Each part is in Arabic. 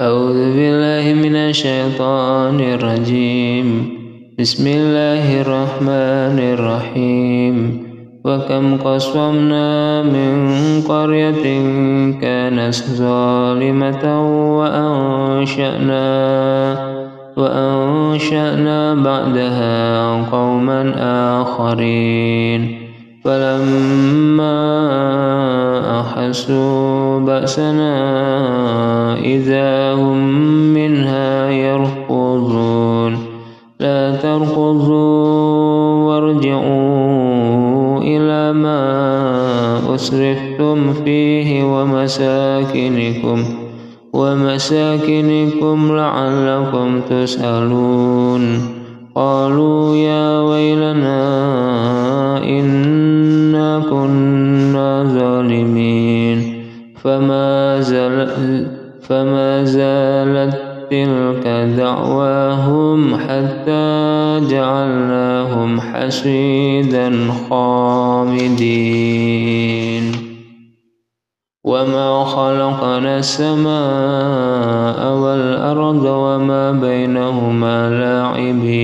أعوذ بالله من الشيطان الرجيم. بسم الله الرحمن الرحيم. وكم قصمنا من قرية كانت ظالمة وأنشأنا وأنشأنا بعدها قوما آخرين. فلما أحسوا بأسنا إذا هم منها يركضون. لا تركضوا وارجعوا إلى ما أسرفتم فيه ومساكنكم. ومساكنكم لعلكم تسألون. قالوا يا ويلنا زال فما زالت تلك دعواهم حتى جعلناهم حسيدا خامدين. وما خلقنا السماء والأرض وما بينهما لاعبين.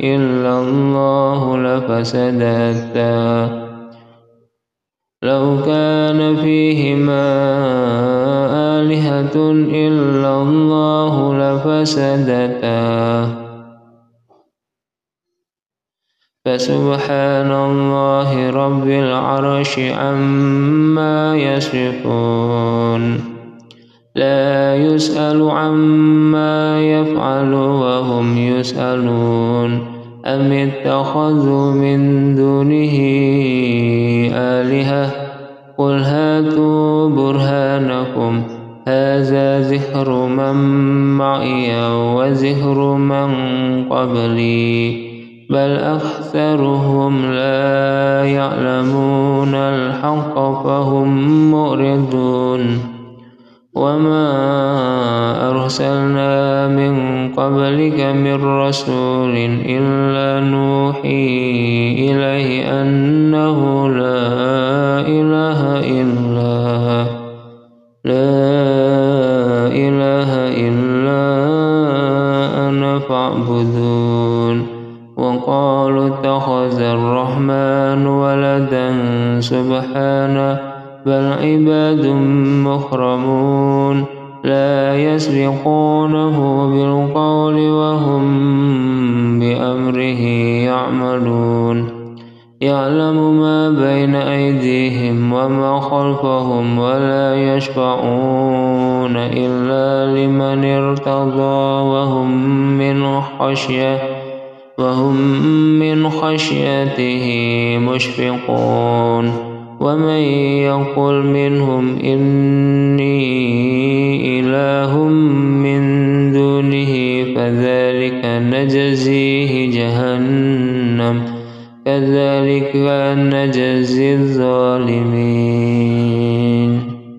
إلا الله لفسدتا لو كان فيهما آلهة إلا الله لفسدتا فسبحان الله رب العرش عما يصفون لا يسأل عما يفعل وهم يسألون أم اتخذوا من دونه آلهة؟ قل هاتوا برهانكم. هذا ذكر من معي وذكر من قبلي. بل أكثرهم لا يعلمون الحق فهم معرضون. وما أرسلنا من قبلك من رسول إلا نوحي إليه أنه لا إله إلا لا إله إلا أنا فاعبدون وقالوا اتخذ الرحمن ولدا سبحانه بل عباد مكرمون لا يسبقونه بالقول وهم بأمره يعملون. يعلم ما بين أيديهم وما خلفهم ولا يشفعون إلا لمن ارتضى وهم من خشية وهم من خشيته مشفقون. ومن يقل منهم إني إله من دونه فذلك نجزيه جهنم كذلك نجزي الظالمين.